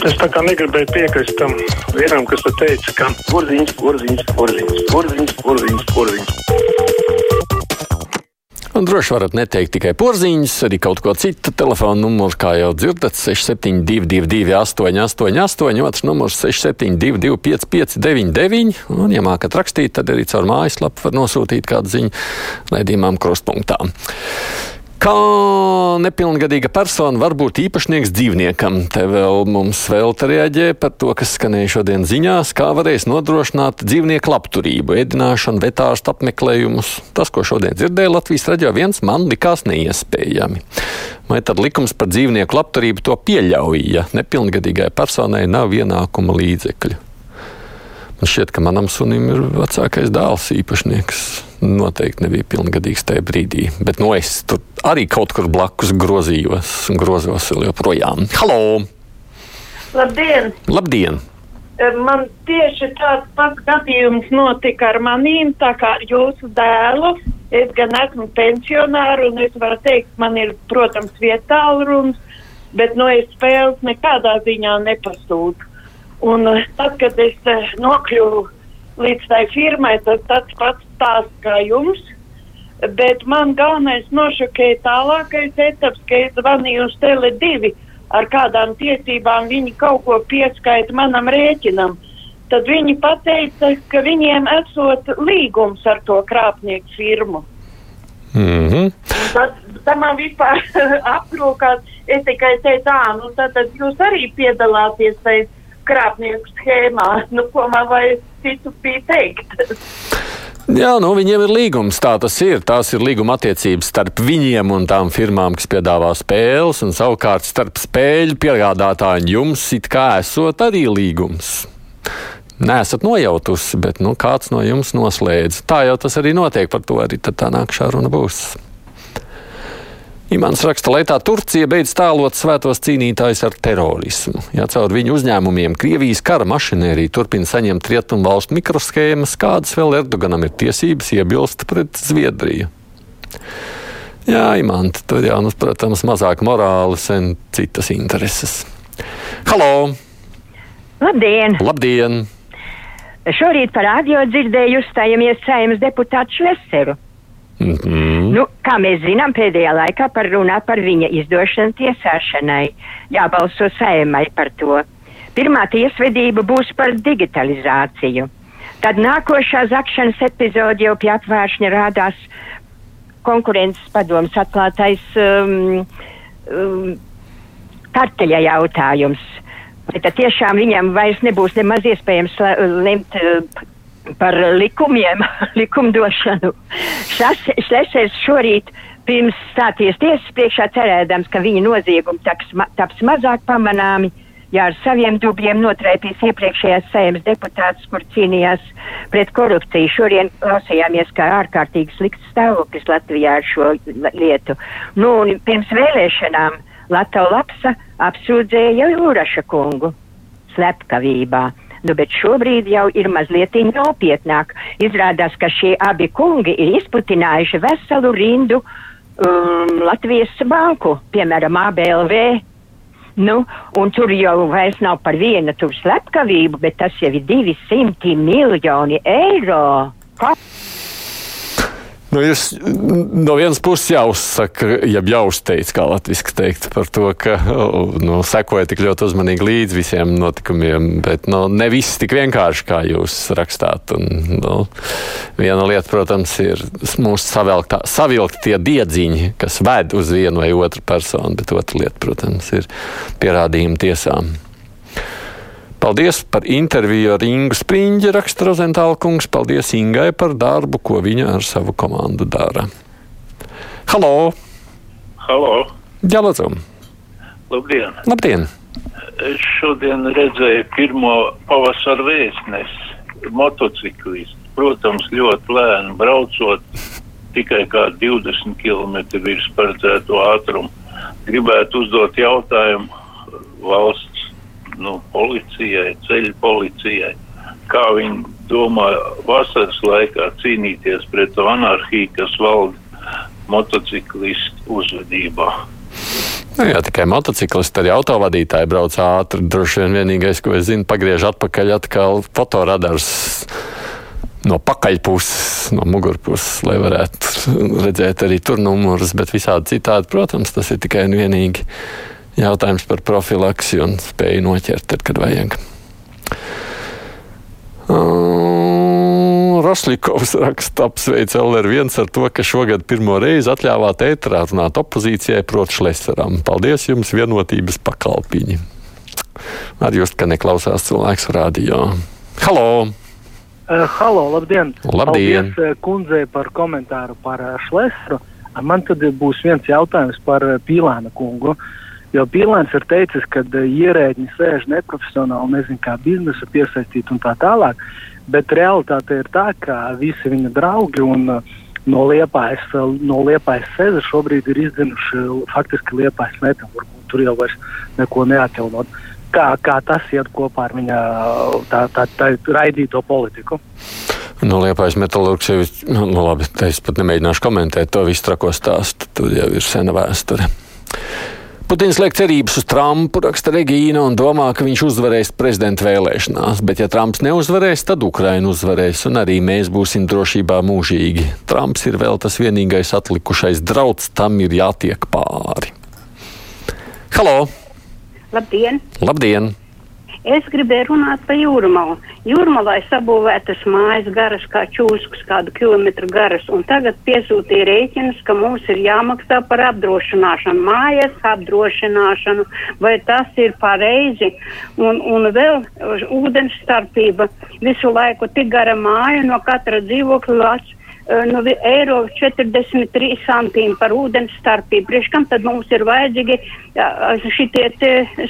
Es tā kā negribēju piekrist tam vienam, kas te teica, ka porziņš, porziņš, porziņš, porziņš, porziņš, porziņš. Un droši varat neteikt tikai porziņus, arī kaut ko citu. Telefona numurs, kā jau dzirdat, 6722, 888, otrs numurs 672, 559, un, ja mākat rakstīt, tad arī caur mājaslapu var nosūtīt kādu ziņu raidījumam krustpunktā. Kā nepilngadīga persona var būt īpašnieks dzīvniekam? Te vēl mums vēl reaģē par to, kas skanēja šodien ziņās, kā varēs nodrošināt dzīvnieku labturību, ēdināšanu, vetārstu apmeklējumus. Tas, ko šodien dzirdēju Latvijas raidījā, viens man likās neiespējami. Vai tad likums par dzīvnieku labturību to pieļauj, ja nepilngadīgai personai nav ienākuma līdzekļu? Man šķiet, ka manam sunim ir vecākais dēls īpašnieks noteikti nebija pilngadīgs tajā brīdī. Bet nu, es tur arī kaut kur blakus grozījos un grozos vēl joprojām. Halo! Labdien! Labdien! E, man tieši tāds pats gadījums notika ar manīm, tā kā ar jūsu dēlu. Es gan esmu pensionāra, un es varu teikt, man ir, protams, vietālu runas, bet no es spēles nekādā ziņā nepasūtu. Un e, tad, kad es uh, nokļuvu līdz tai firmai, tas tāds pats stāsts kā jums. Bet man galvenais nošokēja tālākais etaps, ka es zvanīju uz Tele2 ar kādām tiesībām viņi kaut ko pieskaita manam rēķinam. Tad viņi pateica, ka viņiem esot līgums ar to krāpnieku firmu. Mm -hmm. Tad, tad man vispār aprūkās, es tikai teicu, tā, nu tad, tad jūs arī piedalāties tajā krāpnieku schēmā. Nu, ko man vajag citu bija teikt? Jā, nu, viņiem ir līgums. Tā tas ir. Tās ir līguma attiecības starp viņiem un tām firmām, kas piedāvā spēles, un savukārt starp spēļu piegādātāju un jums it kā esot arī līgums. Nesat nojautusi, bet nu, kāds no jums noslēdz. Tā jau tas arī notiek, par to arī tā nākamā runa būs. Imants raksta, lai tā Turcija beidz tēlot svētos cīnītājus ar terorismu. Ja caur viņu uzņēmumiem Krievijas kara mašinērija turpina saņemt rietumu valstu mikroshēmas, kādas vēl Erdoganam ir tiesības iebilst pret Zviedriju. Jā, Imants, tur jau, nu, protams, mazāk morāles un citas intereses. Halo! Labdien! Labdien! Šorīt par radio dzirdēju uzstājamies saimnes deputātu Šleseru. Mm -hmm. Nu, kā mēs zinām, pēdējā laikā par runā par viņa izdošanu tiesāšanai. Jābalso saimai par to. Pirmā tiesvedība būs par digitalizāciju. Tad nākošā zakšanas epizode jau pie atvēršņa rādās konkurences padomas atklātais um, um, karteļa jautājums. Tad tiešām viņam vairs nebūs nemaz iespējams lemt uh, par likumiem, likumdošanu. Šlesers šorīt pirms stāties tiesas priekšā cerēdams, ka viņa noziegumi taps, taps mazāk pamanāmi, ja ar saviem dubļiem notraipīs iepriekšējās sēmas deputātus, kur cīnījās pret korupciju. Šodien klausījāmies, kā ārkārtīgi slikts stāvoklis Latvijā ar šo lietu. Nu, un pirms vēlēšanām Latvija Lapsa apsūdzēja Jūraša kungu slepkavībā. Nu, bet šobrīd jau ir mazliet nopietnāk. Izrādās, ka šie abi kungi ir izputinājuši veselu rindu um, Latvijas banku, piemēram, ABLV. Nu, un tur jau vairs nav par vienu tur slepkavību, bet tas jau ir 200 miljoni eiro. Kā? Nu, jūs no vienas puses jāuzsaka, ja jāuzteic, kā latviešu teikt, par to, ka nu, sekoja tik ļoti uzmanīgi līdz visiem notikumiem, bet nu, ne viss tik vienkārši, kā jūs rakstāt. Un, nu, viena lieta, protams, ir mūsu savilktā, savilktie diedziņi, kas ved uz vienu vai otru personu, bet otra lieta, protams, ir pierādījumi tiesām. Paldies par interviju ar Ingu Spriņģi, raksta Rozentāla kungs. Paldies Ingai par darbu, ko viņa ar savu komandu dara. Halo! Halo! Jā, lūdzu! Labdien! Labdien! Es šodien redzēju pirmo pavasara vēstnesi motociklistu. Protams, ļoti lēni braucot, tikai kā 20 km virs paredzēto ātrumu. Gribētu uzdot jautājumu valsts nu, policijai, ceļu policijai, kā viņi domā vasaras laikā cīnīties pret to anarhiju, kas valda motociklistu uzvedībā. Nu, jā, tikai motociklisti, arī autovadītāji brauc ātri. Droši vien vienīgais, ko es zinu, pagriež atpakaļ atkal fotoradars no pakaļpuses, no mugurpuses, lai varētu redzēt arī tur numurus, bet visādi citādi, protams, tas ir tikai un vienīgi jautājums par profilaksi un spēju noķert, tad, kad vajag. Roslikovs raksta apsveic LR1 ar to, ka šogad pirmo reizi atļāvāt ētrā runāt opozīcijai, proti, šlesaram. Paldies jums, vienotības pakalpiņi. Arī jūs, ka neklausās cilvēks rādio. Halo! Uh, halo, labdien! Labdien! Paldies kundzei par komentāru par uh, šlesaru. Man tad būs viens jautājums par uh, Pīlāna kungu. Jo Pīlāns ir teicis, ka ierēģi sēž neprofesionāli, nezinu, kā biznesa piesaistīt un tā tālāk. Bet realitāte ir tā, ka visi viņa draugi un no Liepājas, no Liepājas sēža šobrīd ir izdzinuši faktiski Liepājas metālu. Tur jau vairs neko neatjaunot. Kā, kā tas iet kopā ar viņa tā, tā, tā raidīto politiku? Nu, Liepais metālurgs jau ir, nu, nu labi, es pat nemēģināšu komentēt to visu trako stāstu. Tur jau ir sena vēsture. Putins liek cerības uz Trumpu, raksta Regīna, un domā, ka viņš uzvarēs prezidenta vēlēšanās. Bet, ja Trumps neuzvarēs, tad Ukraina uzvarēs, un arī mēs būsim drošībā mūžīgi. Trumps ir vēl tas vienīgais atlikušais drauds, tam ir jātiek pāri. Halo! Labdien! Labdien! Es gribēju runāt par jūrmalu. Jūrmalā ir sabūvētas mājas garas kā čūskas, kādu kilometru garas, un tagad piesūtīja rēķinus, ka mums ir jāmaksā par apdrošināšanu, mājas apdrošināšanu, vai tas ir pareizi, un, un vēl ūdens starpība visu laiku tik gara māja no katra dzīvokļa lats nu, eiro 43 centīmi par ūdens starpību. Priekš kam tad mums ir vajadzīgi šitie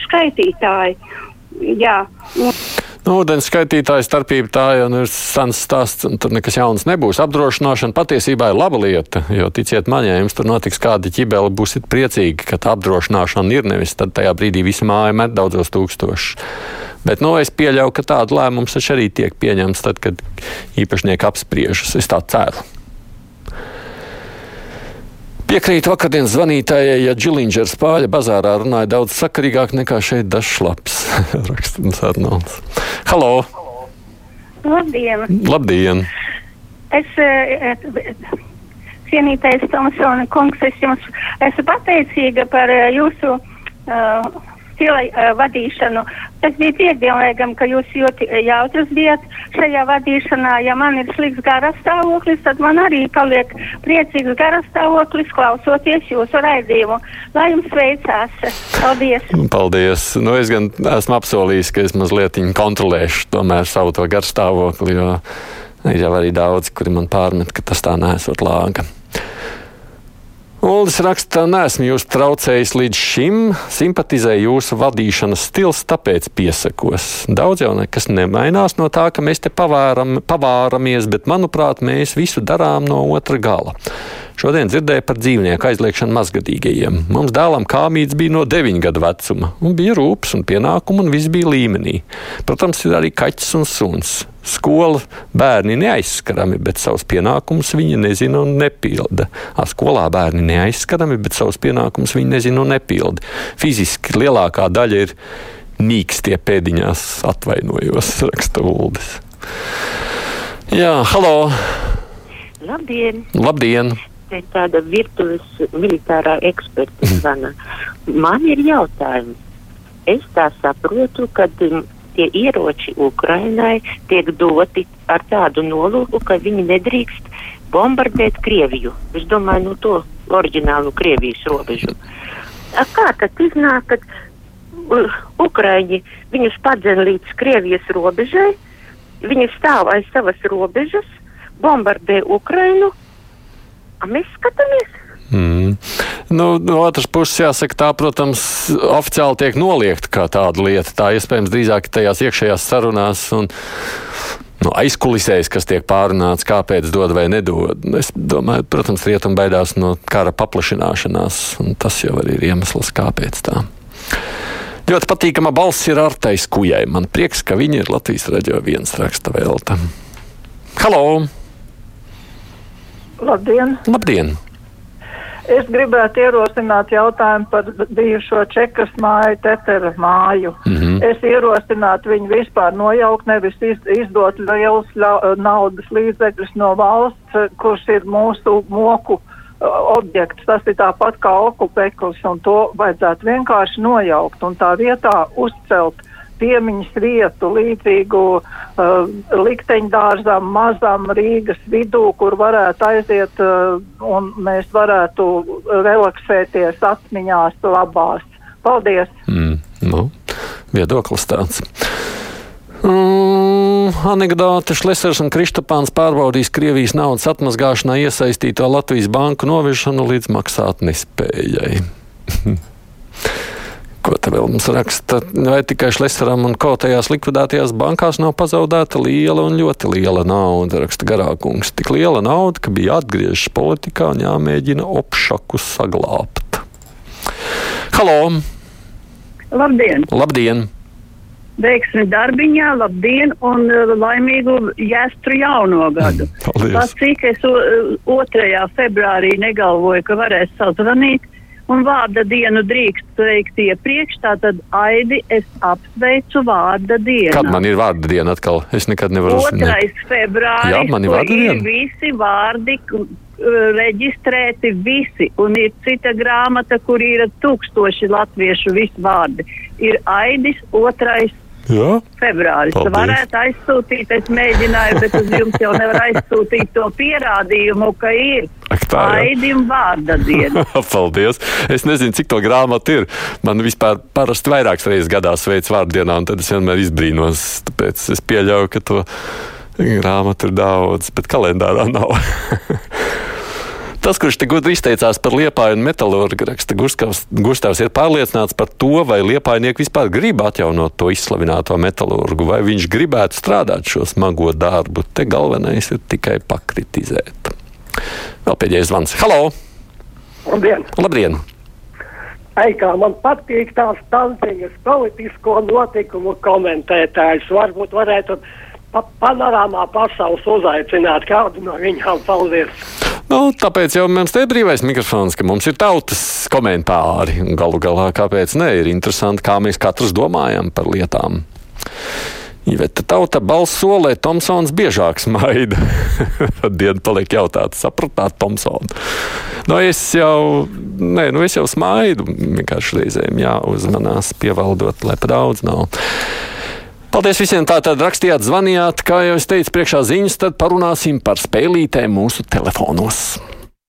skaitītāji? Jā. Un... Nu, ūdens skaitītāja starpība tā jau nu, ir sens stāsts, un tur nekas jauns nebūs. Apdrošināšana patiesībā ir laba lieta, jo ticiet man, ja jums tur notiks kāda ķibele, būsiet priecīgi, ka tā apdrošināšana ir nevis tad tajā brīdī visa māja met daudzos tūkstošus. Bet nu, es pieļauju, ka tāda lēmums arī tiek pieņemts tad, kad īpašnieki apspriežas. Es tā ceru. Piekrīt vakardienas zvanītājai, ja Džilingers pāļa bazārā runāja daudz sakarīgāk nekā šeit dažs laps. Rakstams Arnolds. Halo! Labdien! Labdien! Es, cienītais Tomsona kungs, es jums esmu pateicīga par jūsu uh, stila uh, vadīšanu. Tas bija piedzīvojami, ka jūs ļoti jautrs bijat šajā vadīšanā. Ja man ir slikts garas stāvoklis, tad man arī paliek priecīgs garas stāvoklis, klausoties jūsu raidījumu. Lai jums veicās! Paldies! Paldies! Nu, es gan esmu apsolījis, ka es mazliet kontrolēšu tomēr savu to garstāvokli, jo ir jau arī daudz, kuri man pārmet, ka tas tā nesot lāga. Uldis raksta, neesmu jūs traucējis līdz šim, simpatizēju jūsu vadīšanas stils, tāpēc piesakos. Daudz jau nekas nemainās no tā, ka mēs te pavēram, pavāramies, bet manuprāt, mēs visu darām no otra gala. Šodien dzirdēju par dzīvnieku aizliekšanu mazgadīgajiem. Mums dēlam kāmīts bija no 9 gadu vecuma, un bija rūpes un pienākumi, un viss bija līmenī. Protams, ir arī kaķis un suns. Skola bērni neaizskarami, bet savus pienākumus viņi nezina un nepilda. A, skolā bērni neaizskarami, bet savus pienākumus viņi nezina un nepilda. Fiziski lielākā daļa ir nīkstie pēdiņās, atvainojos, raksta Uldis. Jā, halo! Labdien! Labdien! Te tāda virtuves militārā eksperta zvana. Man ir jautājums. Es tā saprotu, ka um, tie ieroči Ukrainai tiek doti ar tādu nolūku, ka viņi nedrīkst bombardēt Krieviju. Es domāju, nu to oriģinālu Krievijas robežu. A kā tad iznāk, ka uh, Ukraiņi viņus padzen līdz Krievijas robežai, viņi stāv aiz savas robežas, bombardē Ukrainu, mēs skatāmies. Mm. Nu, no otras puses, jāsaka, tā, protams, oficiāli tiek noliegta kā tāda lieta. Tā iespējams drīzāk tajās iekšējās sarunās un nu, aizkulisēs, kas tiek pārunāts, kāpēc dod vai nedod. Es domāju, protams, rietumi baidās no kara paplašināšanās, un tas jau arī ir iemesls, kāpēc tā. Ļoti patīkama balss ir Artais Kujai. Man prieks, ka viņa ir Latvijas raidījā viens raksta velta. Halo! Labdien! Labdien. Es gribētu ierosināt jautājumu par bijušo čekas māju, tetera māju. Mm -hmm. Es ierosinātu viņu vispār nojaukt, nevis iz, izdot lielus naudas līdzekļus no valsts, kurš ir mūsu moku uh, objekts. Tas ir tāpat kā okupeklis, un to vajadzētu vienkārši nojaukt un tā vietā uzcelt piemiņas vietu līdzīgu uh, likteņdārzam, mazam Rīgas vidū, kur varētu aiziet uh, un mēs varētu relaksēties atmiņās labās. Paldies! Mm, nu, viedoklis tāds. Mm, anekdote Šlesers un Kristapāns pārbaudīs Krievijas naudas atmazgāšanā iesaistīto Latvijas banku noviešanu līdz maksāt nespējai. Ko te vēl mums raksta? Vai tikai Šlesaram un ko tajās likvidētajās bankās nav pazaudēta liela un ļoti liela nauda? Raksta garākums. Tik liela nauda, ka bija jāatgriežas politikā un jāmēģina opšaku saglābt. Halo! Labdien! Labdien! Veiksmi darbiņā, labdien un uh, laimīgu jāstru jauno gadu. Pat cik es 2. februārī negalvoju, ka varēs sazvanīt, un vārda dienu drīkst veikt iepriekš, tātad Aidi es apsveicu vārda dienu. Kad man ir vārda diena atkal? Es nekad nevaru uzzināt. 2. februāris, Jā, man ir vārda diena. Visi vārdi uh, reģistrēti visi, un ir cita grāmata, kur ir tūkstoši latviešu visi vārdi. Ir Aidis, otrais Jā. Februāris. Paldies. Varētu aizsūtīt, es mēģināju, bet uz jums jau nevar aizsūtīt to pierādījumu, ka ir Aidim vārda diena. Paldies! Es nezinu, cik to grāmatu ir. Man vispār parasti vairākas reizes gadā sveic vārdienā, un tad es vienmēr izbrīnos. Tāpēc es pieļauju, ka to grāmatu ir daudz, bet kalendārā nav. Tas, kurš te gudri izteicās par liepāju un metālurgu, raksta Gustavs, ir pārliecināts par to, vai liepājnieki vispār grib atjaunot to izslavināto metālurgu, vai viņš gribētu strādāt šo smago darbu. Te galvenais ir tikai pakritizēt. Vēl pēdējais zvans. Halo! Labdien! Labdien! Ei, kā man patīk tās tantiņas politisko notikumu komentētājs. Varbūt varētu pa panorāmā pasaules uzaicināt kādu no viņām. Paldies! Nu, tāpēc jau mums te ir brīvais mikrofons, ka mums ir tautas komentāri. Galu galā, kāpēc ne? Ir interesanti, kā mēs katrs domājam par lietām. Iveta tauta balss solē, Tomsons biežāk smaida. Tad diena paliek jautāt, sapratāt Tomsonu. Nu, es jau, nē, nu es jau smaidu, vienkārši reizēm jāuzmanās pievaldot, lai pa daudz nav. Paldies visiem! Tātad rakstījāt, zvanījāt, kā jau es teicu, priekšā ziņas, tad parunāsim par spēlītēm mūsu telefonos.